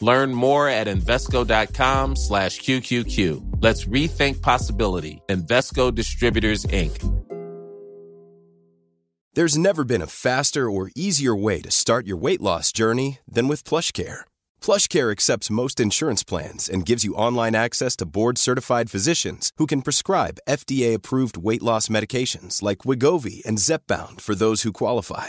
Learn more at Invesco.com slash QQQ. Let's rethink possibility. Invesco Distributors, Inc. There's never been a faster or easier way to start your weight loss journey than with PlushCare. PlushCare accepts most insurance plans and gives you online access to board-certified physicians who can prescribe FDA-approved weight loss medications like Wigovi and Zepbound for those who qualify.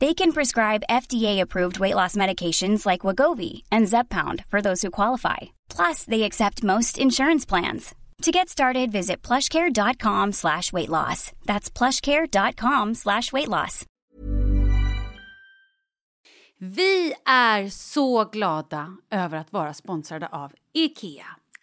They can prescribe FDA-approved weight loss medications like Wagovi and Zepbound for those who qualify. Plus, they accept most insurance plans. To get started, visit plushcare.com slash weight loss. That's plushcare.com slash weight loss. Vi är över att vara sponsrade IKEA.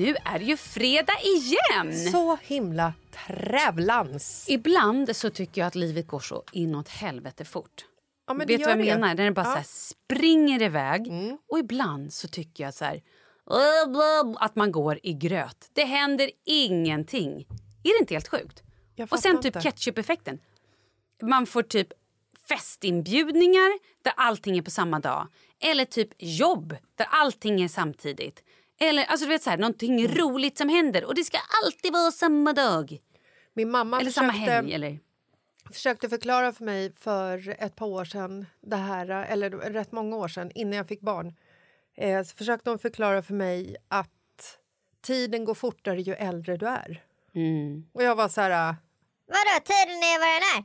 Nu är det ju fredag igen! Så himla trävlans! Ibland så tycker jag att livet går så inåt helvete fort. Ja, Vet du vad jag det. menar? När det bara Ja. så här springer iväg. Mm. Och ibland så tycker jag så här... Att man går i gröt. Det händer ingenting. Är det inte helt sjukt? Och sen typ ketchup-effekten. Man får typ festinbjudningar där allting är på samma dag. Eller typ jobb där allting är samtidigt. Eller alltså du vet så här, någonting Mm. roligt som händer och det ska alltid vara samma dag. Min mamma Eller samma försökte, helg. Eller... försökte förklara för mig för ett par år sedan, det här, eller rätt många år sedan, innan jag fick barn. Eh, så försökte hon förklara för mig att tiden går fortare ju äldre du är. Mm. Och jag var så här... ah, Vadå, tiden är vad den är?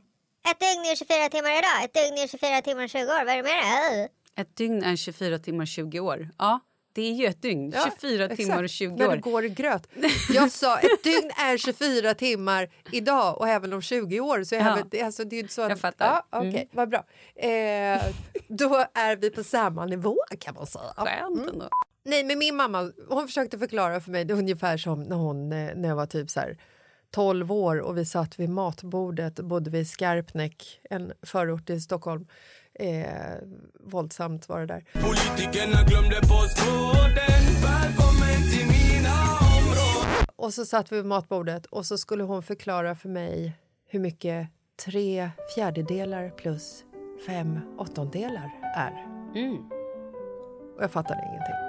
Ett dygn är 24 timmar idag, ett dygn är 24 timmar och 20 år. Vad är det med det? Ett dygn är 24 timmar och 20 år. Ja, det är ju ett dygn. Ja, 24 exakt. timmar och 20 När år. det går i gröt. Jag sa ett dygn är 24 timmar idag och även om 20 år. Så är Ja. det, alltså, det är inte så att, Jag fattar. Ja, Okej, Mm. vad bra. Eh, då är vi på samma nivå kan man säga. Skönt ändå. Nej, men min mamma hon försökte förklara för mig det är ungefär som när, hon, eh, när jag var typ så här 12 år och vi satt vid matbordet, bodde vi i Skarpnäck, en förort i Stockholm. Eh, våldsamt var det där. Politikerna glömde postkoden Välkommen till mina områden Och så satt vi vid matbordet och så skulle hon förklara för mig hur mycket tre fjärdedelar plus fem åttondelar är. Mm. Och jag fattade ingenting.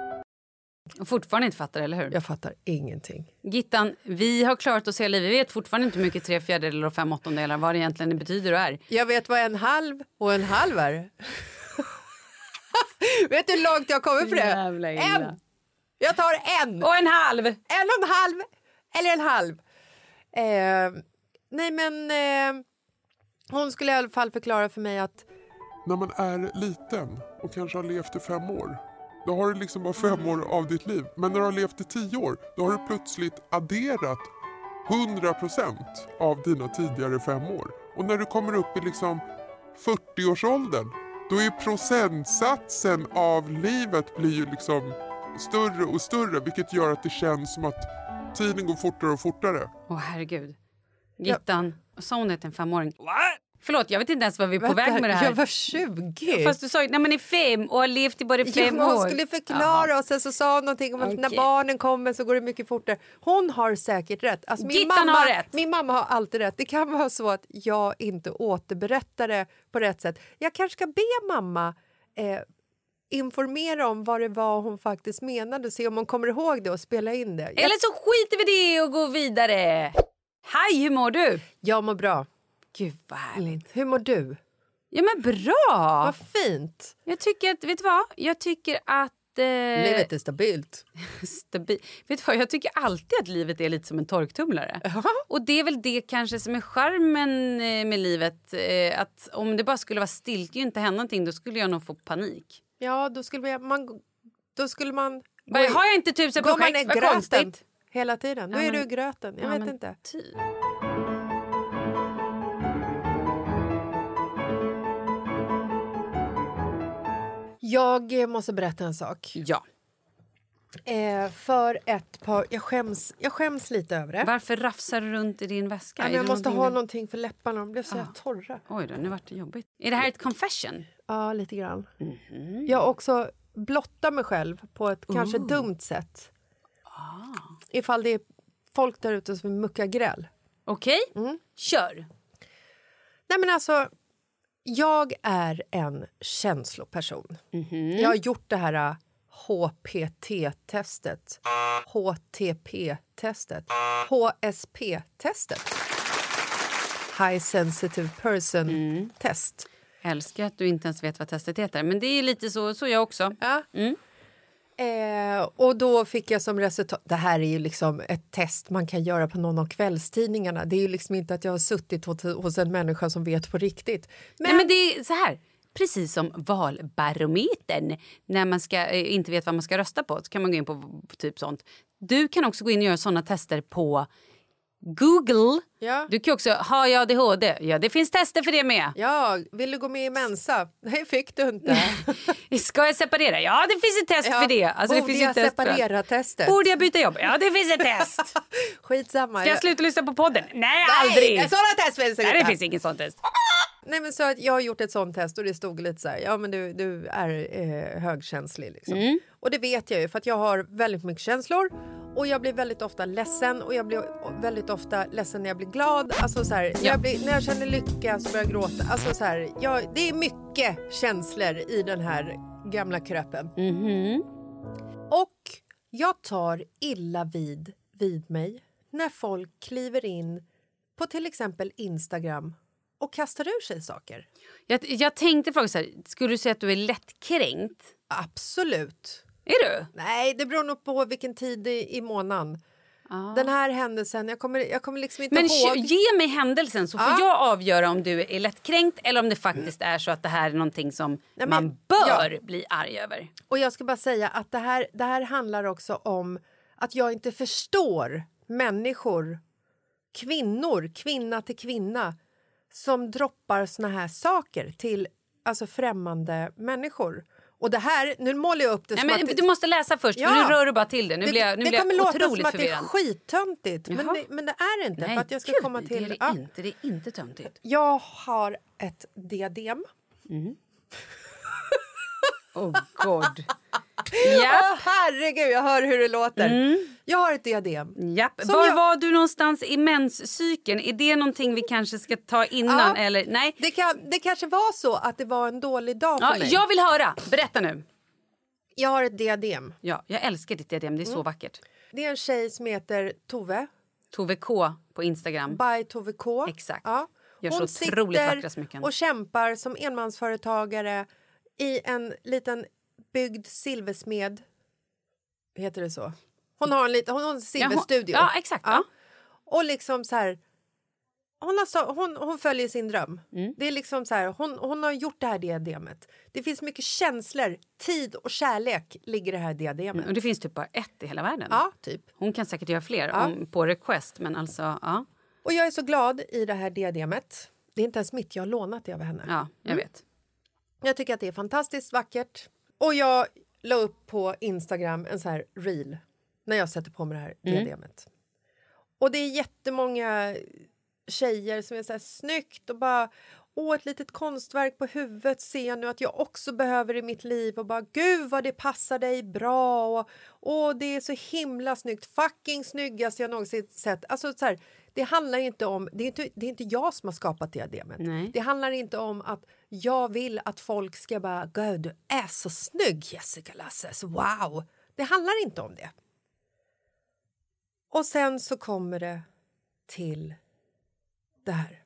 Och fortfarande inte fattar, eller hur? Jag fattar ingenting. Gittan, vi har klarat oss hela livet. Vi vet fortfarande inte hur mycket tre fjärdedelar och fem åttondelar vad det egentligen betyder och är. Jag vet vad en halv och en halv är. vet du hur långt jag kommit på det? Jävla illa. En! Jag tar en! Och en halv! En och en halv eller en halv. Eh, nej, men eh, hon skulle i alla fall förklara för mig att när man är liten och kanske har levt i fem år, då har du liksom bara fem år av ditt liv. Men när du har levt i tio år, då har du plötsligt adderat 100% av dina tidigare fem år. Och när du kommer upp i liksom 40-årsåldern, då är procentsatsen av livet blir ju liksom större och större, vilket gör att det känns som att tiden går fortare och fortare. Åh herregud. Gittan, sa hon det till en femåring? Förlåt, jag vet inte ens vad vi är på Vänta, väg med det här. Jag var 20. Fast du sa ju när man är fem och har levt i bara Ja, fem men hon år. skulle förklara och sen så sa hon någonting om att när barnen kommer så går det mycket fortare. Hon har säkert rätt. Alltså min, Gittan mamma, har rätt. min mamma har alltid rätt. Det kan vara så att jag inte återberättar det på rätt sätt. Jag kanske ska be mamma eh, informera om vad det var hon faktiskt menade se om hon kommer ihåg det och spela in det. Eller så skiter vi i det och går vidare. Hej, hur mår du? jag mår bra. Gud vad härligt. Hur mår du? Ja men bra! Vad fint. Jag tycker att, vet du vad? Jag tycker att... Eh, Livet är stabilt. stabil. Vet du vad? Jag tycker alltid att livet är lite som en torktumlare. Och det är väl det kanske som är charmen eh, med livet. Eh, att om det bara skulle vara det ju inte hända någonting, då skulle jag nog få panik. Ja, då skulle man, då skulle man... Bara, har jag inte tusen Går man i projekt? Gröten hela tiden? Då Ja, är du men- i gröten. Jag Ja, vet men inte. typ. Jag måste berätta en sak. Ja. Eh, för ett par... Jag skäms, jag skäms lite över det. Varför rafsar du runt i din väska? Men jag måste någonting ha du- någonting för läpparna. De blev så Ah. torra. Oj då, nu vart det jobbigt. Är det här ett confession? Ja, lite grann. Mhm. Jag också blottar mig själv på ett kanske dumt sätt. Ah. Ifall det är folk där ute som muckar gräl. Okej, Mm. kör. Nej, men alltså, jag är en känsloperson. Jag har gjort det här äh, HPT-testet, HTP-testet, HSP-testet. High Sensitive Person-test. Älskar att du inte ens vet vad testet heter. Men det är lite så, så jag också. Ja. Mm. Eh, och då fick jag som resultat... Det här är ju liksom ett test man kan göra på någon av kvällstidningarna. Det är ju liksom inte att jag har suttit hos, en människa som vet på riktigt. Men, Nej, men det är så här. Precis som valbarometern. När man ska, eh, inte vet vad man ska rösta på så kan man gå in på typ sånt. Du kan också gå in och göra såna tester på Google. Ja. Du kan också ha jag ADHD. Ja, det finns tester för det med. Ja, vill du gå med i Mensa? Nej, fick du inte. Ska jag separera? Ja, det finns ett test Ja. för det. Alltså, det Borde ju jag test för allt. separera testet? Borde jag byta jobb? Ja, det finns ett test. Skitsamma. Ska jag sluta lyssna på podden? Nej, Nej, aldrig! sådana test finns det Nej, det inte. finns inget sånt test. Nej, men så att jag har gjort ett sånt test och det stod lite så här, ja men du, du är eh, högkänslig liksom. Mm. Och det vet jag ju för att jag har väldigt mycket känslor och jag blir väldigt ofta ledsen och jag blir väldigt ofta ledsen när jag blir glad. Alltså så här, när, jag blir, när jag känner lycka så börjar jag gråta. Alltså så här, jag, det är mycket känslor i den här gamla kröpen. Mhm. Och jag tar illa vid, vid mig när folk kliver in på till exempel Instagram och kastar ur sig saker. Jag, jag tänkte fråga så här, skulle du säga att du är lättkränkt? Absolut. Är du? Nej, det beror nog på vilken tid i, i månaden. Den här händelsen, jag kommer, jag kommer liksom inte Men ihåg. ge mig händelsen så får Ja. jag avgöra om du är lättkränkt eller om det faktiskt är så att det här är någonting som men- man bör ja. bli arg över. Och jag ska bara säga att det här, det här handlar också om att jag inte förstår människor, kvinnor, kvinna till kvinna som droppar såna här saker till alltså främmande människor. Och det här, nu målar jag upp det Nej, som men, att det, du måste läsa först, Ja. för nu rör du bara till det. Nu det, blir jag, nu det blir kommer jag låta som att det är skittöntigt, men men det är det inte. Nej, för att jag ska gud, komma till... det är det ja. inte. Det är inte töntigt. Jag har ett diadem. Oh god. Åh, Japp. herregud, jag hör hur det låter. Jag har ett diadem. Japp. Som Var jag- var du någonstans i menscykeln? Är det någonting vi kanske ska ta innan? Ja. Eller nej? Det, kan, det kanske var så att det var en dålig dag för Ja, mig. jag vill höra. Berätta nu. Jag har ett diadem. Ja, jag älskar ditt diadem. Det är Mm. så vackert. Det är en tjej som heter Tove. Tove K på Instagram. By Tove K. Exakt. Ja. Gör Hon så otroligt sitter vackra smycken. och kämpar som enmansföretagare i en liten byggd silversmed. Heter det så? Hon har en, liten, hon har en silverstudio. Ja, exakt. Ja. Och liksom så här... Hon, har hon, hon följer sin dröm. Mm. Det är liksom så här, hon, hon har gjort det här diademet. Det finns mycket känslor, tid och kärlek ligger i det här diademet. Och det finns typ bara ett i hela världen. Ja, typ. Hon kan säkert göra fler Ja. om, på request. Men alltså, ja. Och jag är så glad i det här diademet. Det är inte ens mitt, jag har lånat det av henne. ja jag Mm. vet. Jag tycker att det är fantastiskt vackert. Och jag la upp på Instagram en så här reel när jag sätter på mig det här diademet. Och det är jättemånga tjejer som är så här snyggt och bara Åh, ett litet konstverk på huvudet ser jag nu att jag också behöver i mitt liv och bara gud vad det passar dig bra och åh, det är så himla snyggt, fucking snyggast jag någonsin sett. Alltså så här, det handlar inte om, det är inte, det är inte jag som har skapat diademet. Nej. Det handlar inte om att jag vill att folk ska bara gud du är så snygg Jessica Lasses, wow. Det handlar inte om det. Och sen så kommer det till det här.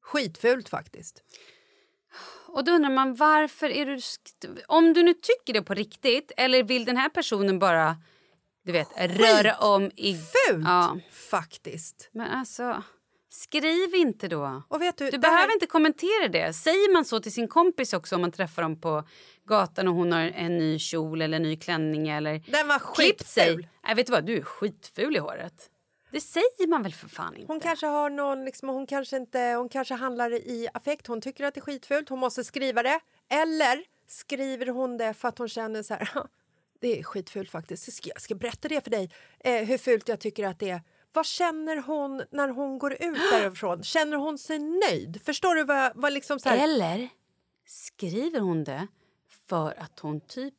Skitfult faktiskt. Och då undrar man varför är du... Om du nu tycker det på riktigt eller vill den här personen bara du vet, röra om i... Fult Ja. faktiskt. Men alltså, skriv inte då. Du, Du behöver här- inte kommentera det. Säger man så till sin kompis också om man träffar dem på gatan och hon har en ny kjol eller en ny klänning eller Den var klippt sig. Nej, vet du vad? Du är skitful i håret. Det säger man väl för fan inte? Hon kanske har någon, liksom, hon kanske inte, hon kanske handlar i affekt, hon tycker att det är skitfult, hon måste skriva det. Eller skriver hon det för att hon känner så här, "Ha, det är skitfult faktiskt, jag ska, jag ska berätta det för dig, eh, hur fult jag tycker att det är. Vad känner hon när hon går ut därifrån? Känner hon sig nöjd? Förstår du vad, vad liksom så här... Eller skriver hon det för att hon typ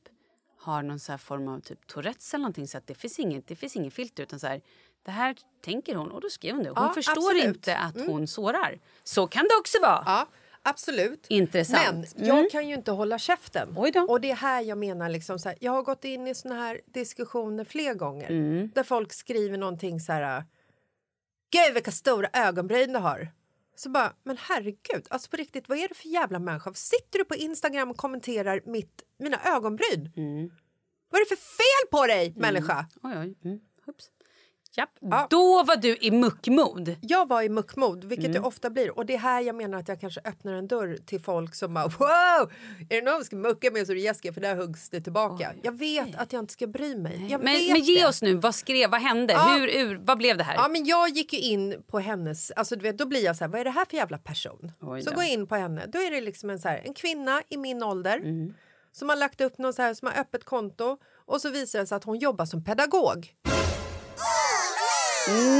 har någon så här form av typ Tourettes eller någonting så att det finns inget, det finns ingen filter utan så här det här tänker hon och då skriver hon det. Hon Ja, förstår absolut. Mm. inte att hon sårar. Så kan det också vara. Ja, absolut. Intressant. Men jag Mm. kan ju inte hålla käften. Och det är här jag menar, liksom så här, jag har gått in i såna här diskussioner fler gånger Mm. där folk skriver någonting så här... Gud vilka stora ögonbryn du har! Så bara, men herregud, alltså på riktigt, vad är det för jävla människa? Sitter du på Instagram och kommenterar mitt, mina ögonbryn? Mm. Vad är det för fel på dig, människa? Oj, oj. Japp. Ja. Då var du i muckmod. Jag var i muckmod, vilket Mm. jag ofta blir. Och det är här jag menar att jag kanske öppnar en dörr till folk som bara wow! Är det någon som ska mucka med så är det Jessica för där huggs det tillbaka. Jag vet att jag inte ska bry mig. Men, men ge det. oss nu, vad skrev, vad hände? Ja. Hur, ur, vad blev det här? Ja, men jag gick ju in på hennes, alltså du vet, då blir jag så här, vad är det här för jävla person? Oj Så då. går jag in på henne, då är det liksom en, så här, en kvinna i min ålder Mm. som har lagt upp någon så här, som har öppet konto och så visar det sig att hon jobbar som pedagog.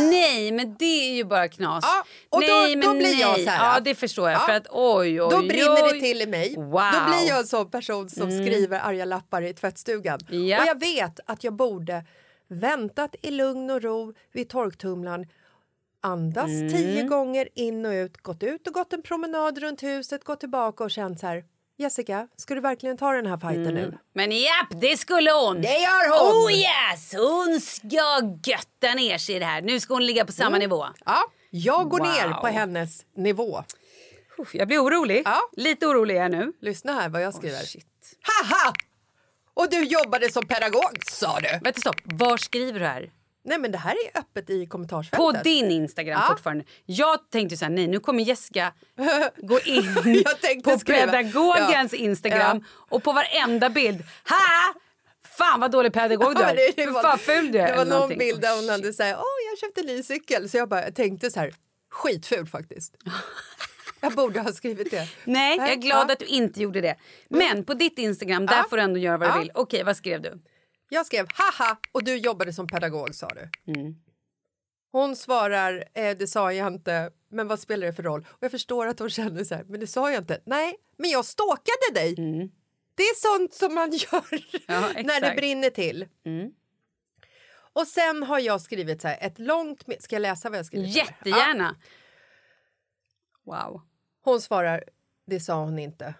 Nej, men det är ju bara knas. Ja, och då- nej, då men blir jag nej. så här, Ja, det förstår jag. ja. För att oj, oj, Då brinner oj. det till i mig. Wow. Då blir jag en sån person som skriver arga lappar i tvättstugan. Japp. Och jag vet att jag borde väntat i lugn och ro vid torktumlaren andas Mm. tio gånger in och ut, gått ut och gått en promenad runt huset, gått tillbaka och känt så här Jessica, ska du verkligen ta den här fighten nu? Men japp, det skulle hon. Det gör hon! Oh yes, hon ska götta ner sig i det här. Nu ska hon ligga på samma nivå. Ja, jag går Wow. ner på hennes nivå. Uff, Jag blir orolig. Ja. Lite orolig är jag nu. Lyssna här vad jag skriver. shit. Haha! Och du jobbade som pedagog, sa du? Vänta stopp, var skriver du här? Nej men det här är öppet i På kommentarsfältet. din Instagram Ja. fortfarande. Jag tänkte så här, nej nu kommer Jessica gå in på skriva- pedagogens Ja. Instagram och på varenda bild. Ha! Fan vad dålig pedagog du Ja, är. det- det var- fan ful du är. Det var någon någonting. bild där hon Oh, hade sagt åh jag köpte en ny cykel. Så jag bara tänkte så här skitful faktiskt. Jag borde ha skrivit det. Nej, jag är glad Ja. Mm. att du inte gjorde det. Men på ditt Instagram, där Ja. får du ändå göra vad Ja. du vill. Okej, vad skrev du? Jag skrev haha och du jobbade som pedagog sa du. Mm. Hon svarar eh, det sa jag inte men vad spelar det för roll? Och jag förstår att hon känner så här men det sa jag inte. Nej men jag stalkade dig. Det är sånt som man gör Mm. Ja, när det brinner till. Mm. Och sen har jag skrivit så här ett långt Ska jag läsa vad jag skrivit? Ja. Jättegärna. Wow. Hon svarar det sa hon inte.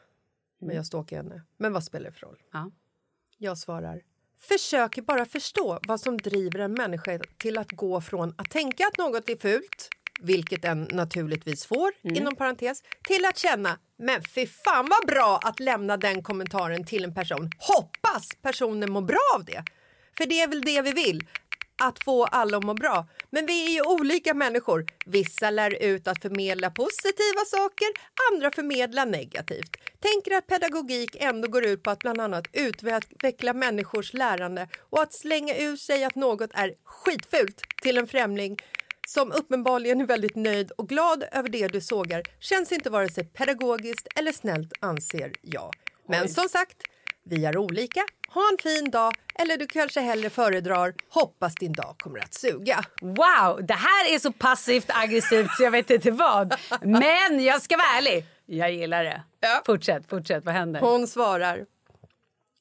Men jag stalkar henne. Men vad spelar det för roll? Ja. Jag svarar försöker bara förstå vad som driver en människa till att gå från att tänka att något är fult, vilket en naturligtvis får, inom parentes, till att känna men fy fan vad bra att lämna den kommentaren till en person. Hoppas personen mår bra av det. För det är väl det vi vill, att få alla att må bra. Men vi är ju olika människor. Vissa lär ut att förmedla positiva saker, andra förmedla negativt. Tänker att pedagogik ändå går ut på att bland annat utveckla människors lärande och att slänga ur sig att något är skitfult till en främling som uppenbarligen är väldigt nöjd och glad över det du sågar känns inte vare sig pedagogiskt eller snällt anser jag. Men som sagt, vi är olika. Ha en fin dag eller du kanske hellre föredrar hoppas din dag kommer att suga. Wow, det här är så passivt aggressivt så jag vet inte vad. Men jag ska vara ärlig. Jag gillar det. Ja. Fortsätt, fortsätt. Vad händer? Hon svarar.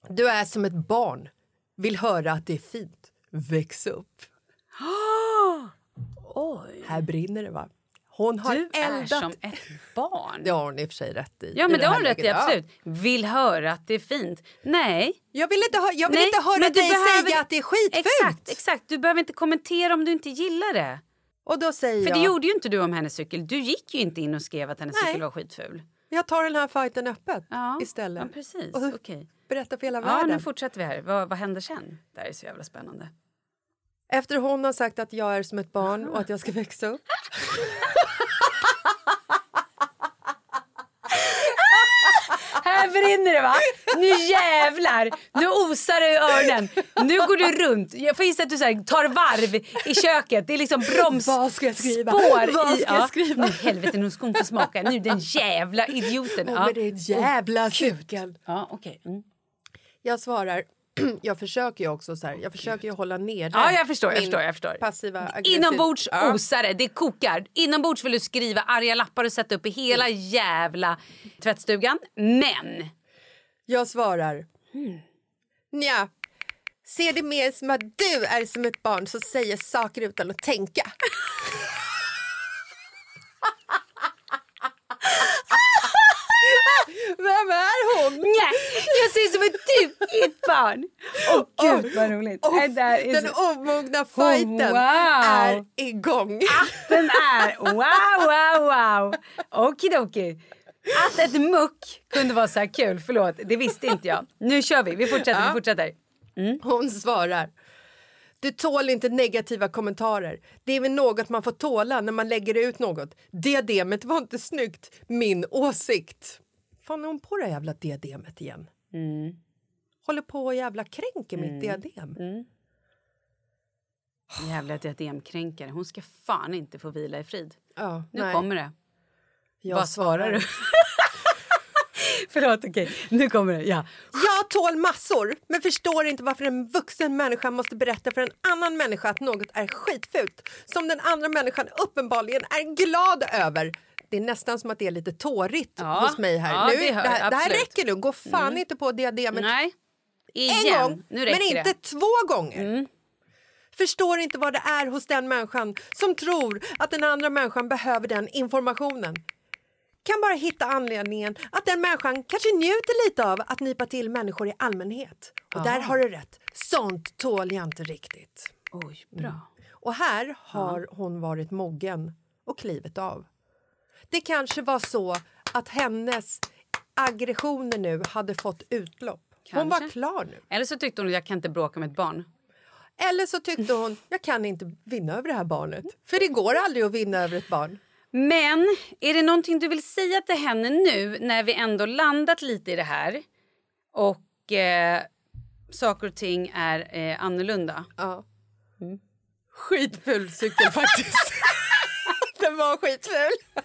Du är som ett barn. Vill höra att det är fint. Väx upp. Oj. Här brinner det va? Hon har Du är eldat. som ett barn. Det har hon i och för sig rätt i. Ja, i men det har hon rätt i. Absolut. Vill höra att det är fint. Nej. Jag vill inte, jag vill Nej, inte höra dig behöver- säga att det är skitfult. Exakt, exakt. Du behöver inte kommentera om du inte gillar det. Och då säger För jag, det gjorde ju inte du om hennes cykel. Du gick ju inte in och skrev att hennes Nej. cykel var skitful. jag tar den här fighten öppet Ja, istället. Ja, precis. Och Okej. berättar för hela Ja, världen. nu fortsätter vi här. Vad, vad händer sen? Det här är så jävla spännande. Efter hon har sagt att jag är som ett barn och att jag ska växa upp. Här brinner det va? Nu jävlar! Nu osar det i öronen. Nu går du runt. Jag får gissa att du så här, tar varv i köket. Det är liksom broms... Vad ska jag skriva? Spår Vad i... skriva? Nu helvete, nu ska hon få smaka. Nu den jävla idioten. Ja, med din jävla cykel. ja okej. Mm. Jag svarar, jag försöker ju också så här, jag försöker ju hålla nere Ja, jag förstår, jag förstår, jag förstår. passiva aggressiv- Inombords Ja. osar det, det kokar. Inombords vill du skriva arga lappar och sätta upp i hela jävla tvättstugan. Men Jag svarar, Hmm. Nja, ser det mer som att du är som ett barn som säger saker utan att tänka. Vem är hon? nej, jag ser som att du är ett barn. Åh gud vad roligt. Är den omogna fighten wow. är igång. Den är wow, wow, wow. Okidoki. Att ett muck kunde vara så här kul, förlåt, det visste inte jag. Nu kör vi, vi fortsätter, vi fortsätter. Hon svarar. Du tål inte negativa kommentarer. Det är väl något man får tåla när man lägger ut något. Diademet var inte snyggt. Min åsikt. Fan är hon på det jävla diademet igen? Håller på och jävla kränker mitt diadem. Jävla diademkränkare, hon ska fan inte få vila i frid. Ja, Nu nej. kommer det. Jag Vad svarar du? Förlåt, okej. Nu kommer det. Ja. Jag tål massor, men förstår inte varför en vuxen människa måste berätta för en annan människa att något är skitfult som den andra människan uppenbarligen är glad över. Det är nästan som att det är lite tårigt Ja, hos mig här. ja, nu, det hör- det, här, det här räcker nu. Gå fan inte på diademet Nej. en Igen. gång, nu räcker men inte. Mm. två gånger. Förstår inte vad det är hos den människan som tror att den andra människan behöver den informationen. Kan bara hitta anledningen att den människan kanske njuter lite av att nypa till människor i allmänhet. Och där har du rätt. Sånt tål jag inte riktigt. Oj, bra. Och här har hon varit mogen och klivit av. Det kanske var så att hennes aggressioner nu hade fått utlopp. Hon var Kanske. klar nu. Eller så tyckte hon att jag kan inte bråka med ett barn. Eller så tyckte hon jag kan inte vinna över det här barnet. För det går aldrig att vinna över ett barn. Men är det någonting du vill säga till henne nu när vi ändå landat lite i det här och eh, saker och ting är eh, annorlunda? Ja. Skitful cykel faktiskt. Den var skitful.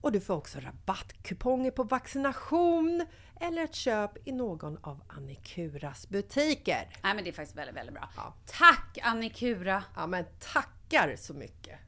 och du får också rabattkuponger på vaccination eller ett köp i någon av Annikuras butiker. Nej men det är faktiskt väldigt, väldigt bra. Ja. Tack Annikura! Ja men tackar så mycket!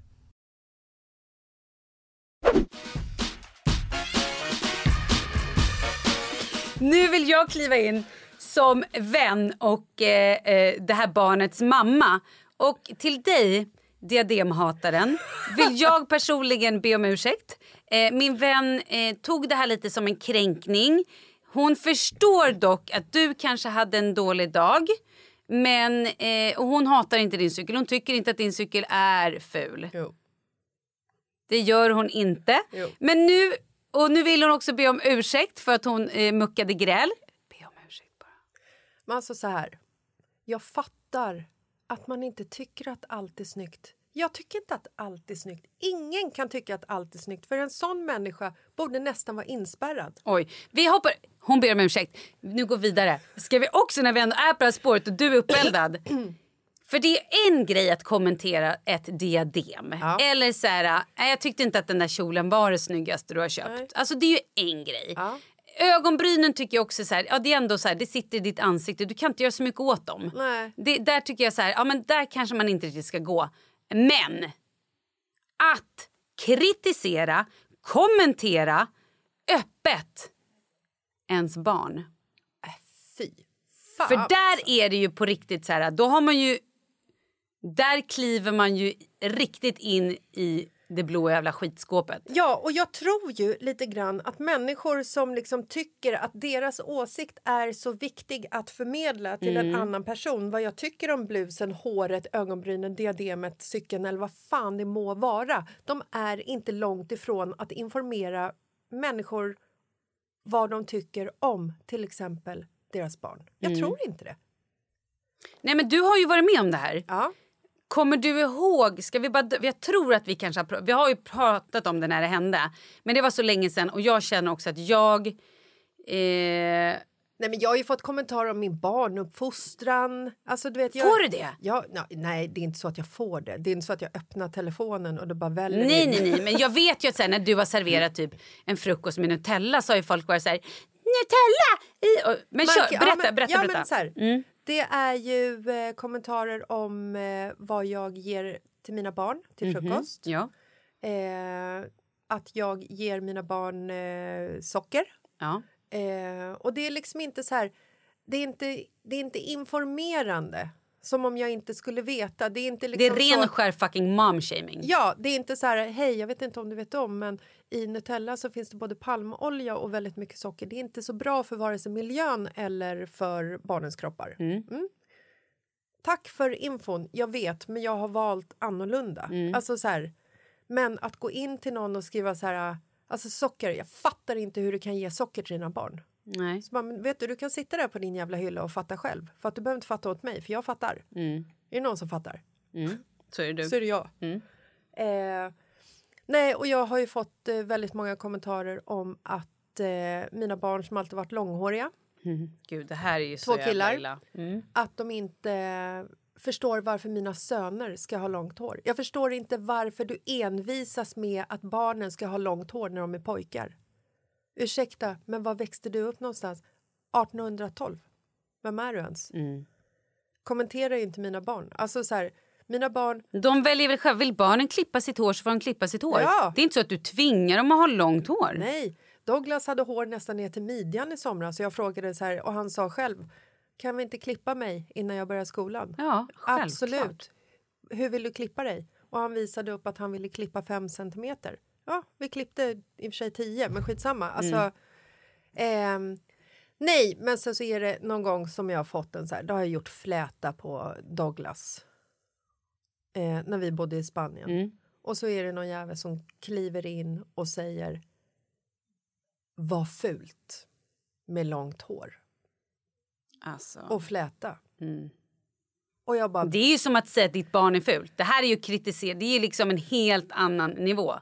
Nu vill jag kliva in som vän och eh, eh, det här barnets mamma. Och till dig, diademhataren, vill jag personligen be om ursäkt. Eh, min vän eh, tog det här lite som en kränkning. Hon förstår dock att du kanske hade en dålig dag. Men eh, och hon hatar inte din cykel. Hon tycker inte att din cykel är ful. Jo. Det gör hon inte. Jo. Men nu, och nu vill hon också be om ursäkt för att hon eh, muckade gräl. Be om ursäkt bara. Men alltså så här. Jag fattar att man inte tycker att allt är snyggt. Jag tycker inte att allt är snyggt. Ingen kan tycka att allt är snyggt. För en sån människa borde nästan vara inspärrad. Oj, vi hoppar... Hon ber om ursäkt. Nu går vi vidare. Ska vi också när vi ändå är på det här spåret och du är uppeldad. För det är en grej att kommentera ett diadem. Ja. Eller så här, "Nej, jag tyckte inte att den där kjolen var det snyggaste du har köpt. Nej. Alltså det är ju en grej. Ja. Ögonbrynen tycker jag också så här, ja det är ändå så här, det sitter i ditt ansikte, du kan inte göra så mycket åt dem. Nej. Det, där tycker jag så här, ja men där kanske man inte riktigt ska gå. Men att kritisera, kommentera öppet ens barn. Fy fan. För där är det ju på riktigt så här, då har man ju... Där kliver man ju riktigt in i det blå jävla skitskåpet. Ja, och jag tror ju lite grann att människor som liksom tycker att deras åsikt är så viktig att förmedla till en annan person vad jag tycker om blusen, håret, ögonbrynen, diademet, cykeln eller vad fan det må vara. De är inte långt ifrån att informera människor vad de tycker om till exempel deras barn. Jag tror inte det. Nej men du har ju varit med om det här. Ja. Kommer du ihåg, ska vi bara, jag tror att vi kanske har, vi har ju pratat om det när det hände. Men det var så länge sedan och jag känner också att jag... Eh, Nej, men jag har ju fått kommentarer om min barnuppfostran. Alltså, du vet, jag... Får du det? Ja, na- nej, det är inte så att jag får det. Det är inte så att jag öppnar telefonen och det bara väller nej nej nej men jag vet ju att så här, när du har serverat typ en frukost med Nutella så har ju folk varit så här Nutella! I, och, men Man- kör, ja, berätta, men- berätta, ja, berätta. Men så här, Mm. Det är ju eh, kommentarer om eh, vad jag ger till mina barn till Mhm. frukost. Ja. Eh, att jag ger mina barn eh, socker. ja. Eh, och det är liksom inte så här... Det är inte, det är inte informerande, som om jag inte skulle veta. Det är, inte Det är liksom ren så, skär fucking mom-shaming. Ja, det är inte så här, hej, jag vet inte om du vet om, men i Nutella så finns det både palmolja och väldigt mycket socker. Det är inte så bra för vare sig miljön eller för barnens kroppar. Mm. Tack för infon, jag vet, men jag har valt annorlunda. Alltså så här, men att gå in till någon och skriva så här, alltså socker, jag fattar inte hur du kan ge socker till dina barn. Nej. Så bara, men vet du, du kan sitta där på din jävla hylla och fatta själv. För att du behöver inte fatta åt mig, för jag fattar. Mm. Är det någon som fattar? Så är det du. så är det jag. Mm. Eh, nej, och jag har ju fått eh, väldigt många kommentarer om att eh, mina barn som alltid varit långhåriga, Mm. Gud, det här är ju så Två jävla killar. illa. Mm. att de inte förstår varför mina söner ska ha långt hår. Jag förstår inte varför du envisas med att barnen ska ha långt hår när de är pojkar. Ursäkta, men var växte du upp någonstans? 1812? Vem är du ens? Mm. Kommentera inte mina barn. Alltså så här, mina barn... De väljer väl själva. Vill barnen klippa sitt hår så får de klippa sitt hår. Ja. Det är inte så att du tvingar dem att ha långt hår. Nej, Douglas hade hår nästan ner till midjan i somras och jag frågade så här och han sa själv kan vi inte klippa mig innan jag börjar skolan? Ja, självklart. Absolut. Hur vill du klippa dig? Och han visade upp att han ville klippa fem centimeter. Ja, vi klippte i och för sig tio, men skitsamma. Alltså, ehm, nej, men sen så är det någon gång som jag har fått en så här, då har jag gjort fläta på Douglas. Eh, när vi bodde i Spanien. Mm. Och så är det någon jävel som kliver in och säger vad fult med långt hår Alltså. och fläta. Mm. Och jag bara, Det är ju som att säga att ditt barn är fult. Det här är ju kritisera. Det är ju liksom en helt annan nivå.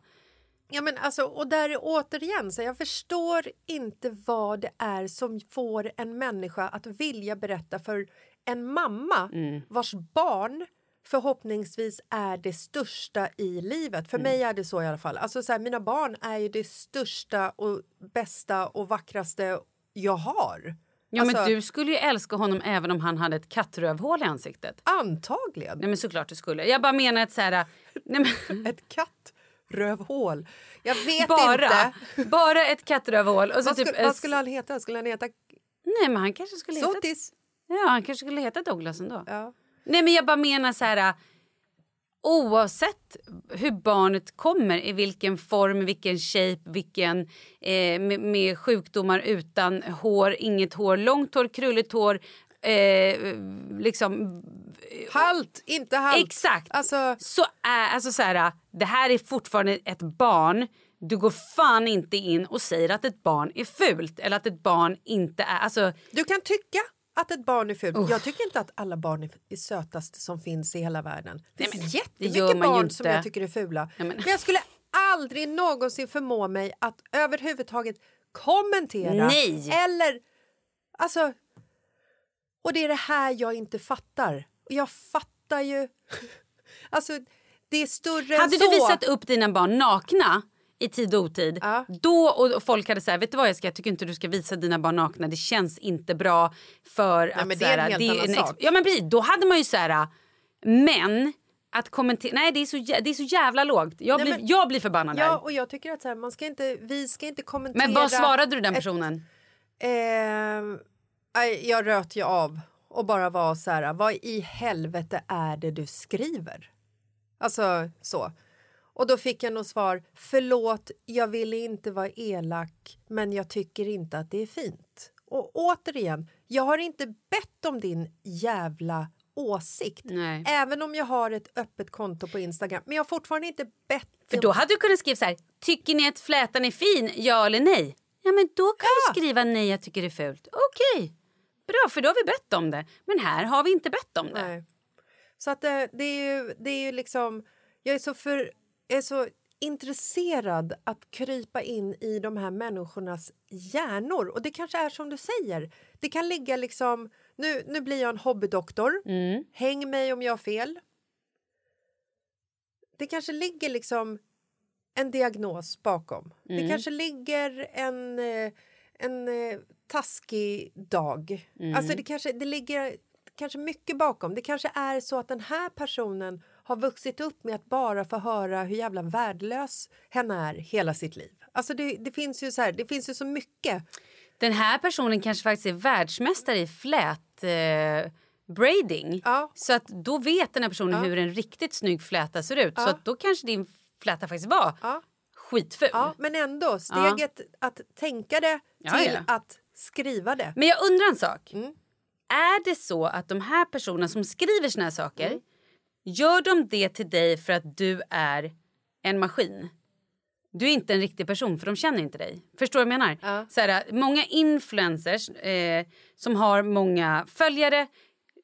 Ja men alltså, och där är återigen, så jag förstår inte vad det är som får en människa att vilja berätta för en mamma vars barn förhoppningsvis är det största i livet. För mig är det så i alla fall. Alltså så här, mina barn är ju det största och bästa och vackraste jag har. Ja, alltså, men du skulle ju älska honom även om han hade ett kattrövhål i ansiktet. Antagligen. Nej men såklart du skulle. Jag bara menar att så här... Nej, men, Ett kattrövhål. Jag vet bara, inte. bara ett kattrövhål. Och så Vad, typ, skulle, vad skulle han heta? Skulle han heta Nej men han kanske skulle heta... Sotis? Ja, han kanske skulle heta Douglas ändå. Ja. Nej men jag bara menar så här... Oavsett hur barnet kommer, i vilken form, vilken shape, vilken, eh, med, med sjukdomar utan hår, inget hår, långt hår, krulligt hår, eh, liksom... Halt, inte halt. Exakt. Alltså, Så är, alltså så här, det här är fortfarande ett barn. Du går fan inte in och säger att ett barn är fult eller att ett barn inte är... Alltså, du kan tycka att ett barn är fult. Jag tycker inte att alla barn är, är sötast som finns i hela världen. Det Nej, finns men det jättemycket barn inte. som jag tycker är fula. Ja, men- men... jag skulle aldrig någonsin förmå mig att överhuvudtaget kommentera Nej. eller... Alltså... Och det är det här jag inte fattar. Och jag fattar ju... alltså, det är större än hade så. du visat upp dina barn nakna i tid och otid Ja. då och folk hade sagt vet du vad jag ska jag tycker inte du ska visa dina barn nakna det känns inte bra för att men det är en helt är annan sak. Ja men precis, då hade man ju så här men att kommentera, nej det är så, det är så jävla lågt. Jag, Nej, blir, men- jag blir förbannad Ja, där. och jag tycker att så här, man ska inte, vi ska inte kommentera... Men vad svarade du den ett- personen? Ehm, nej, jag röt ju av och bara var så här, vad i helvete är det du skriver? Alltså så. Och då fick jag nog svar, förlåt, jag ville inte vara elak, men jag tycker inte att det är fint. Och återigen, jag har inte bett om din jävla åsikt. Nej. Även om jag har ett öppet konto på Instagram. Men jag har fortfarande inte bett För då hade du kunnat skriva så här, tycker ni att flätan är fin, ja eller nej? Ja men då kan Ja. du skriva nej jag tycker det är fult. Okej, bra för då har vi bett om det. Men här har vi inte bett om det. Nej. Så att det, det, är ju, det är ju liksom... Jag är så, för, är så intresserad att krypa in i de här människornas hjärnor. Och det kanske är som du säger. Det kan ligga liksom... Nu, nu blir jag en hobbydoktor. Mm. Häng mig om jag har fel. Det kanske ligger liksom en diagnos bakom. Det Mm. kanske ligger en, eh, en eh, taskig dag. Mm. Alltså det kanske, det ligger kanske mycket bakom. Det kanske är så att den här personen har vuxit upp med att bara få höra hur jävla värdelös hen är hela sitt liv. Alltså det, det, finns ju så här, det finns ju så mycket. Den här personen kanske faktiskt är världsmästare i flät eh, braiding. Ja. Så att då vet den här personen hur en riktigt snygg fläta ser ut. Så att då kanske din fläta faktiskt var Ja. Skitful. Ja, men ändå, steget att tänka det Ja, till ja. att skriva det. Men jag undrar en sak. Mm. Är det så att de här personerna som skriver såna här saker Mm. gör de det till dig för att du är en maskin? Du är inte en riktig person för de känner inte dig. Förstår du vad jag menar? Ja. Så här, många influencers eh, som har många följare.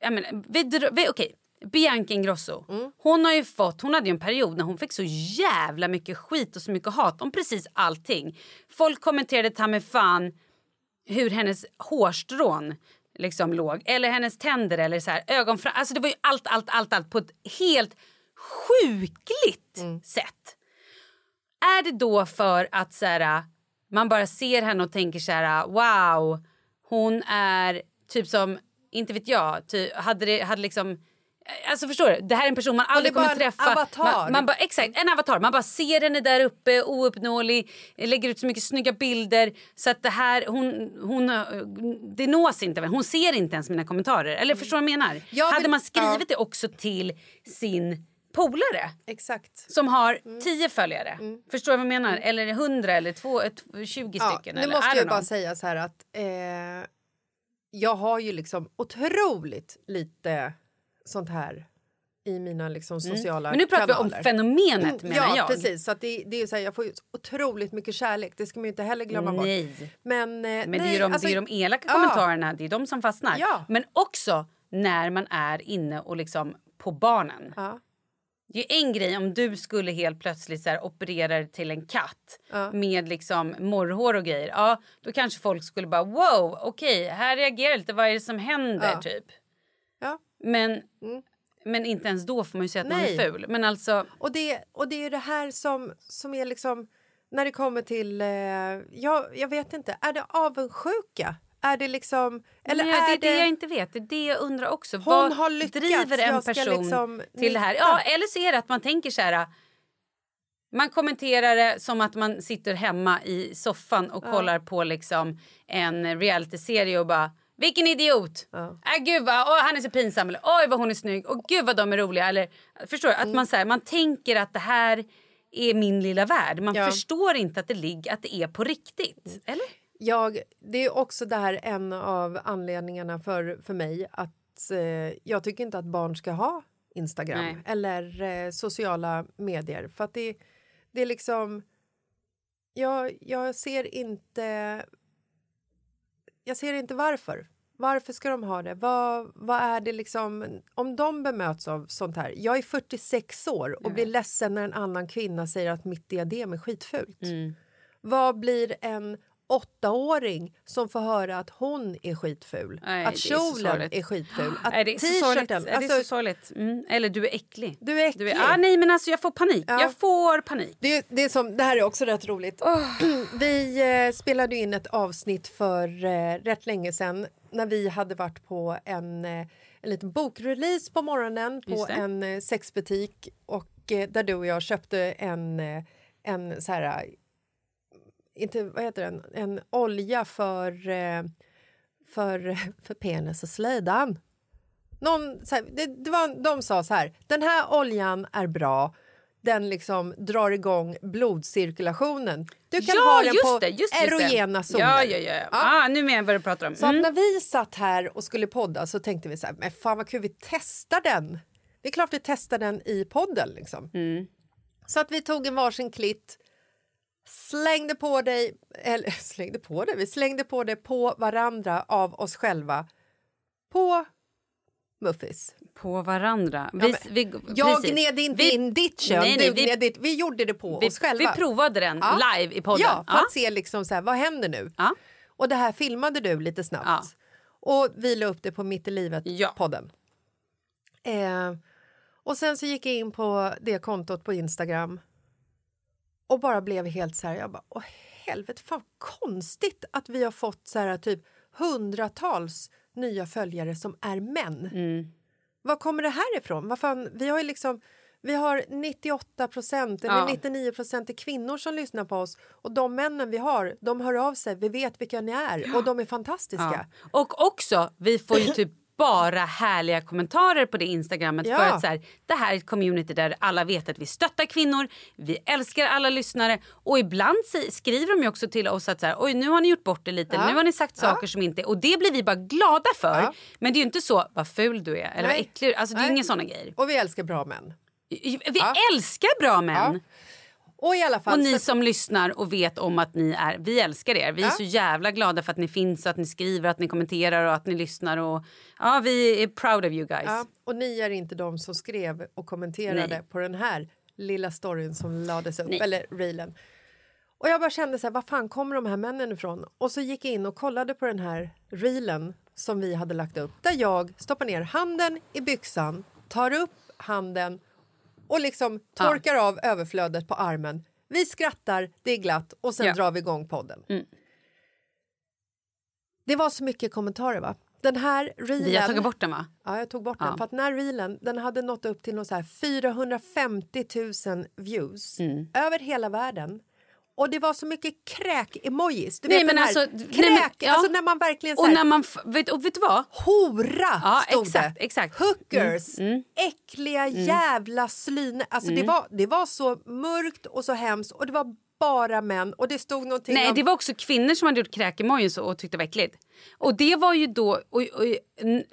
Jag menar, vi, vi, okej, Bianca Ingrosso. Mm. Hon har ju fått, hon hade ju en period när hon fick så jävla mycket skit och så mycket hat om precis allting. Folk kommenterade ta mig fan hur hennes hårstrån liksom låg. Eller hennes tänder eller så här, ögonfram. Alltså det var ju allt, allt, allt, allt på ett helt sjukligt sätt. Är det då för att så här, man bara ser henne och tänker så här wow, hon är typ som, inte vet jag, ty, hade det, hade liksom Alltså förstår du? Det här är en person man aldrig kommer träffa. avatar. Man, man bara, exakt, en avatar. Man bara ser henne där uppe, ouppnåelig, lägger ut så mycket snygga bilder. Så att det här, hon, hon, det nås inte. Hon ser inte ens mina kommentarer. Eller förstår du vad jag menar? Jag Hade vill- man skrivit ja. det också till sin polare Exakt. som har Mm. tio följare. Förstår du vad jag menar? Eller hundra eller två, ett, 20 Ja, stycken. nu eller, måste jag bara säga så här att eh, jag har ju liksom otroligt lite sånt här i mina liksom sociala Mm. Men nu pratar vi om kanaler. fenomenet menar ja, jag. precis. Så att det, det är ju så här, jag får ju otroligt mycket kärlek. Det ska man inte heller glömma bort. Nej. Men, eh, Men nej, det är de, alltså, det är de elaka ja. kommentarerna, det är de som fastnar. Ja. Men också när man är inne och liksom på barnen. Ja. Det är en grej om du skulle helt plötsligt så här, operera till en katt Ja. med liksom morrhår och grejer. Ja, då kanske folk skulle bara wow, okej, här reagerar lite, vad är det som händer typ. Ja. Men, men inte ens då får man ju säga att Nej. någon är ful. Men alltså, Och det, och det är det här som, som är liksom... När det kommer till... Eh, jag, jag vet inte. Är det avundsjuka? Är det liksom... Eller Nej, det är är det jag inte vet. Det är det jag undrar också. Hon Vad har lyckats, driver en person liksom till det här? Ja, eller så är det att man tänker så här... Man kommenterar det som att man sitter hemma i soffan och kollar på liksom en realityserie och bara vilken idiot! Ja. Äh, gud vad, åh, han är så pinsam. Eller, Oj vad hon är snygg. Och gud vad de är roliga. Eller, förstår du? Att Mm. man, så här, man tänker att det här är min lilla värld. Man Ja. förstår inte att det, ligger, att det är på riktigt. Eller? Jag, det är också där en av anledningarna för, för mig att eh, jag tycker inte att barn ska ha Instagram Nej. eller eh, sociala medier. För att det, det är liksom... Jag, jag ser inte... Jag ser inte varför. Varför ska de ha det? Vad, vad är det liksom... Om de bemöts av sånt här... Jag är 46 år och blir ledsen när en annan kvinna säger att mitt diadem är skitfult. Mm. Vad blir en åttaåring som får höra att hon är skitful? Nej, att är så kjolen sorgligt. är skitful? Att Nej, det är så t-shirten... Det är så sorgligt. Mm. Eller du är äcklig. du är äcklig. Du är, ah, nej men alltså jag får panik. Ja. Jag får panik. Det, det, är som, det här är också rätt roligt. Vi eh, spelade in ett avsnitt för eh, rätt länge sedan när vi hade varit på en, eh, en liten bokrelease på morgonen på en eh, sexbutik och eh, där du och jag köpte en, eh, en så här... Inte, vad heter den? En olja för, eh, för, för penis och slidan. Någon, så här, det, det var, de sa så här, den här oljan är bra. Den liksom drar igång blodcirkulationen. Du kan ja, ha den just på det, just, just erogena zoner. Ja, ja, ja. ja. Ah, nu menar jag vad du pratar om. Så Mm. när vi satt här och skulle podda så tänkte vi så här, men fan vad kul, vi testar den. Det är klart vi testar den i podden liksom. Mm. Så att vi tog en varsin klitt, slängde på dig, eller slängde på det, vi slängde på det på varandra av oss själva på Muffis. På varandra. Ja, Vi, men vi, Jag precis. gned inte vi, in ditt kön, Nej, nej, du vi- gned ditt. Vi gjorde det på vi, oss själva. vi provade den Ja. live i podden. Ja, för att se liksom så här, vad händer nu. Ja. Och det här filmade du lite snabbt. Ja. Och vi la upp det på Mitt i Ja. livet-podden. Eh, och sen så gick jag in på det kontot på Instagram och bara blev helt så här, jag bara, åh helvete, fan konstigt att vi har fått så här typ hundratals nya följare som är män. Mm. Var kommer det här ifrån? Vad fan, vi har ju liksom vi har 98 procent eller Ja. 99 procent är kvinnor som lyssnar på oss och de männen vi har, de hör av sig, vi vet vilka ni är och de är fantastiska. Ja. Och också, vi får ju typ bara härliga kommentarer på det instagrammet Ja. för att så här, det här är ett community där alla vet att vi stöttar kvinnor, vi älskar alla lyssnare och ibland skriver de också till oss att så här, oj nu har ni gjort bort det lite, Ja. nu har ni sagt Ja. saker som inte och det blir vi bara glada för. Ja. Men det är ju inte så vad ful du är eller vad Nej. äcklig du är. alltså det är Nej. inga sådana grejer. Och vi älskar bra män. Vi Ja. älskar bra män. Och i alla fall... Och ni så- som lyssnar och vet om att ni är, vi älskar er. Vi är Ja. så jävla glada för att ni finns, att ni skriver, att ni kommenterar och att ni lyssnar. Och, ja, vi är proud of you guys. ja, och ni är inte de som skrev och kommenterade Nej. på den här lilla storyn som lades upp, Nej. eller reelen. Och jag bara kände så här, var fan kommer de här männen ifrån? Och så gick jag in och kollade på den här reelen som vi hade lagt upp där jag stoppar ner handen i byxan, tar upp handen och liksom Ja. torkar av överflödet på armen. Vi skrattar, det är glatt och sen Ja. drar vi igång podden. Mm. Det var så mycket kommentarer va? Den här reelen... Har tagit bort den va? Ja, jag tog bort Ja. den. För att den här reelen den hade nått upp till något så här 450 000 views Mm. över hela världen. Och det var så mycket kräk-emojis. Du Nej, vet men den här alltså, kräk, nej, men- ja. alltså när man verkligen så Och här, när man, vet, och vet du vad? hora Ja, stod exakt, det. exakt. Hookers, Mm, mm. äckliga jävla slyne. Alltså det, Mm. var, det var så mörkt och så hemskt och det var bara män och det stod någonting Nej, om... det var också kvinnor som hade gjort kräkemojis och tyckte det var äckligt. Och det var ju då, och, och,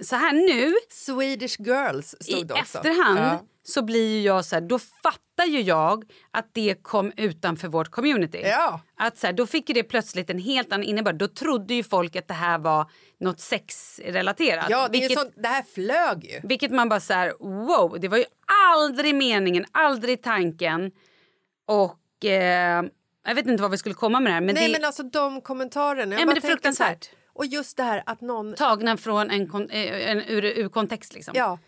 så här nu Swedish girls stod i det också. efterhand Ja. Så blir ju jag så här, då fattar ju jag att det kom utanför vårt community. Ja. Att så här, då fick det plötsligt en helt annan innebörd. Då trodde ju folk att det här var något sexrelaterat. Ja, det, är vilket, sånt, det här flög ju. vilket man bara så här, wow, det var ju aldrig meningen, aldrig tanken. Och eh, jag vet inte vad vi skulle komma med det här. Men Nej det, men alltså de kommentarerna. Nej, men det är så fruktansvärt. Och just det här att någon... Tagna från en, kon- eh, en ur, ur kontext liksom. Ja.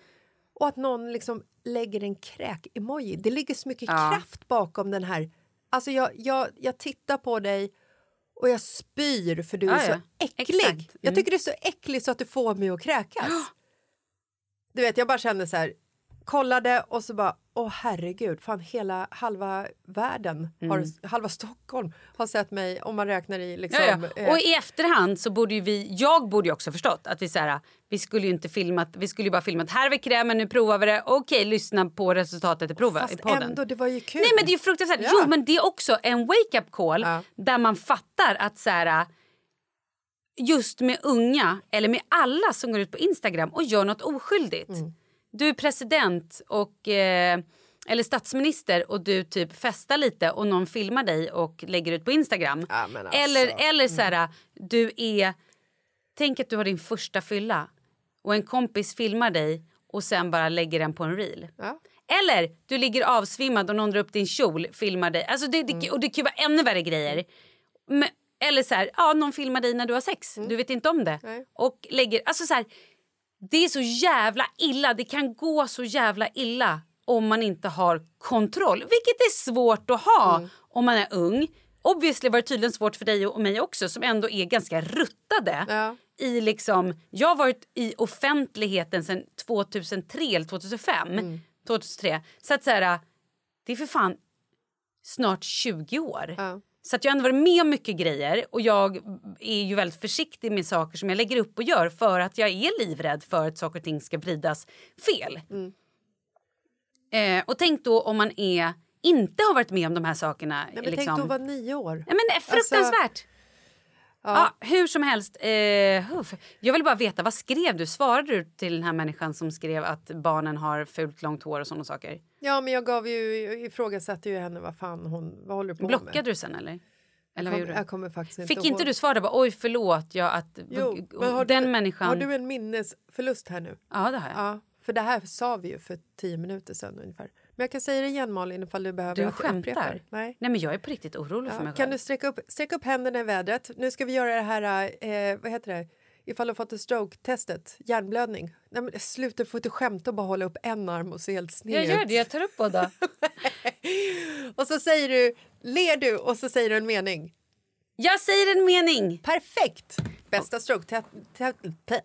Och att någon liksom lägger en kräk-emoji. Det ligger så mycket Ja. kraft bakom den här... Alltså jag, jag, jag tittar på dig och jag spyr för du är Ja, så äcklig. Exakt. Jag Mm. tycker du är så äcklig så att du får mig att kräkas. Du vet, jag bara kände så här... Kollade och så bara, åh herregud, fan hela halva världen, har, halva Stockholm har sett mig om man räknar i liksom... Mm. Ja, ja. eh, Och i efterhand så borde ju vi, jag borde ju också förstått att vi så här, vi skulle ju inte filmat, vi skulle ju bara filmat här vi krämen, nu provar vi det, okej lyssna på resultatet i provet i Fast podden. ändå, det var ju kul. Nej men det är ju fruktansvärt. Ja. Jo men det är också en wake up call Ja. där man fattar att så här, just med unga eller med alla som går ut på Instagram och gör något oskyldigt. Du är president och eh, eller statsminister och du typ festar lite och någon filmar dig och lägger ut på Instagram. Ja, alltså. Eller, eller så här, du är... Tänk att du har din första fylla och en kompis filmar dig och sen bara lägger den på en reel. Ja. Eller du ligger avsvimmad och någon drar upp din kjol, filmar dig. Alltså det, Mm. det, Och det kan vara ännu värre grejer. Men, eller så här, ja, någon filmar dig när du har sex. Du vet inte om det. Mm. Nej. Och lägger... Alltså så här, det är så jävla illa. Det kan gå så jävla illa om man inte har kontroll. Vilket är svårt att ha Mm. om man är ung. Obviously var det tydligen svårt för dig och mig också som ändå är ganska ruttade. Ja. I liksom, jag har varit i offentligheten sedan 2003 eller 2005. Mm. 2003. Så att så här, det är för fan snart 20 år. Ja. Så att jag har ändå varit med om mycket grejer och jag är ju väldigt försiktig med saker som jag lägger upp och gör för att jag är livrädd för att saker och ting ska vridas fel. Mm. Eh, och tänk då om man är, inte har varit med om de här sakerna. Nej, men liksom. Tänk då vara nio år. Nej, men det är ja. hur som helst. Eh, jag vill bara veta, vad skrev du? Svarade du till den här människan som skrev att barnen har fult långt hår och sådana saker? Ja, men jag gav ju, ifrågasatte ju henne vad fan hon, vad håller på Blockade med? du sen eller? Eller vad jag kommer faktiskt inte Fick inte ihåg. du svara bara oj förlåt jag att Jo, den du, människan. Har du en minnesförlust här nu? Ja det har jag. Ja, för det här sa vi ju för tio minuter sedan ungefär. Men jag kan säga det igen Malin ifall du behöver Du att jag upprepar. Nej. Nej men jag är på riktigt orolig för Ja, mig kan själv. du sträcka upp, sträcka upp händerna i vädret? Nu ska vi göra det här, eh, vad heter det? Ifall du har fått ett stroke-testet, hjärnblödning. Nej, men sluta, får inte skämta och bara hålla upp en arm och se helt sned Jag gör det, jag tar upp båda. Och så säger du, ler du och så säger du en mening. jag säger en mening. Perfekt! Bästa stroke-testet.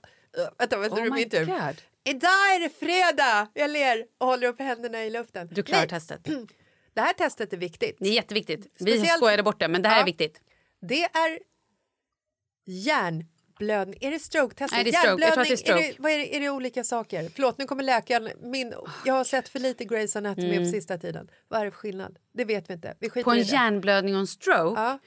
Vänta, vänta, Oh my. God. Idag är det fredag! Jag ler och håller upp händerna i luften. Du klarar Nej, testet. Det här testet är viktigt. Det är jätteviktigt. Vi Speciellt- skojade bort det men det här Ja. är viktigt. Det är hjärnblödning. Är det stroke-testet? Nej, det är stroke. Jag tror att det är stroke. vad är, det, är det olika saker? Förlåt, nu kommer läkaren. Min, jag har sett för lite Grey's Anatomy på sista tiden. Vad är det för skillnad? Det vet vi inte. Vi Mm. På en det. hjärnblödning och en stroke? Ja.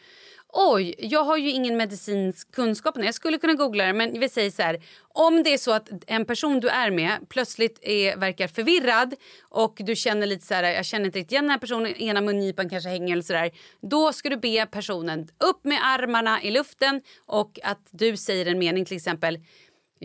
Oj, jag har ju ingen medicinsk kunskap. Jag skulle kunna googla det, men vi säger så här. Om det är så att en person du är med plötsligt är, verkar förvirrad och du känner lite så här, jag känner inte riktigt igen den här personen, ena mungipan kanske hänger eller så där. Då ska du be personen upp med armarna i luften och att du säger en mening till exempel.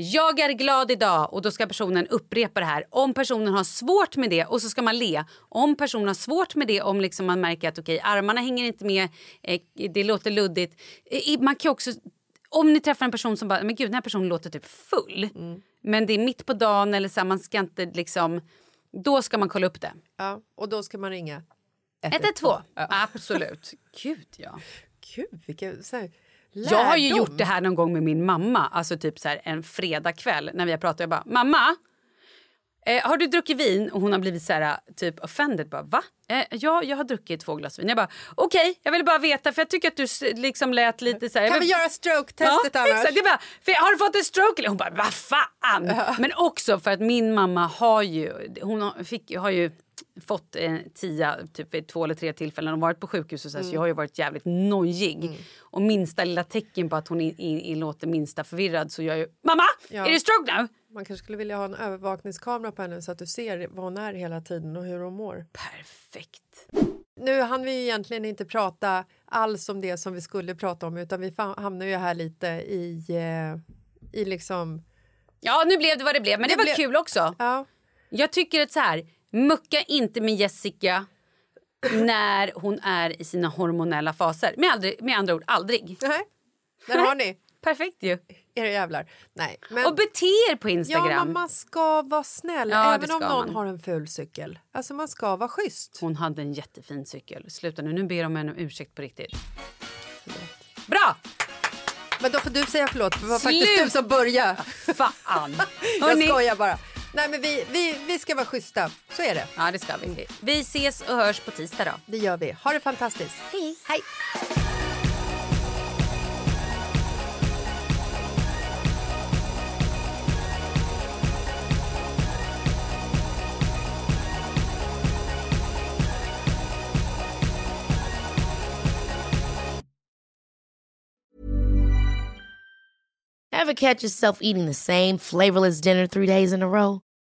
Jag är glad idag och då ska personen upprepa det här. Om personen har svårt med det och så ska man le. Om personen har svårt med det om liksom man märker att okej armarna hänger inte med, eh, det låter luddigt. Eh, man kan också, om ni träffar en person som bara, men gud den här personen låter typ full. Men det är mitt på dagen eller så man ska inte liksom, då ska man kolla upp det. Ja, och då ska man ringa 112, absolut. Gud ja. Gud, vilken så här, Jag har ju lärdom. gjort det här någon gång med min mamma, alltså typ så här en fredagkväll när vi har pratat. Jag bara, mamma, eh, har du druckit vin? Och hon har blivit så här typ offended. Bara, Va? Eh, ja, jag har druckit två glas vin. Jag bara, okej, jag vill bara veta för jag tycker att du liksom lät lite så här. jag Kan vill- vi göra stroke-testet ja, annars? Exakt, jag bara, för har du fått en stroke? Eller hon bara, vad fan? Men också för att min mamma har ju, hon har, fick, har ju fått en tia typ vid två eller tre tillfällen och varit på sjukhus och så, här, så jag har ju varit jävligt nojig. Och minsta lilla tecken på att hon i, i, i låter minsta förvirrad så jag ju, mamma, Ja. är det stroke nu? Man kanske skulle vilja ha en övervakningskamera på henne så att du ser vad hon är hela tiden och hur hon mår. Perfekt. Nu hann vi egentligen inte prata alls om det som vi skulle prata om utan vi hamnar ju här lite i, eh, i liksom... Ja, nu blev det vad det blev, men det, Det var blev- kul också. Ja, Jag tycker att så här, mucka inte med Jessica när hon är i sina hormonella faser. Med, aldrig, med andra ord, aldrig. nej. Där har ni Perfekt ju. era jävlar. Nej, men... Och bete er på Ja, Instagram. men man ska vara snäll Ja, även om någon man. har en ful cykel. Alltså man ska vara schysst. Hon hade en jättefin cykel. Sluta nu, nu ber de henne om ursäkt på riktigt. Bra! Men då får du säga förlåt för det var Slut! faktiskt du som började. Fan! Jag skojar bara. Nej men vi, vi, vi ska vara schyssta. Så är det. Ja, det ska vi. Vi ses och hörs på tisdag då. Det gör vi. Ha det fantastiskt. Hej. Hej. Ever catch yourself eating the same flavorless dinner three days in a row?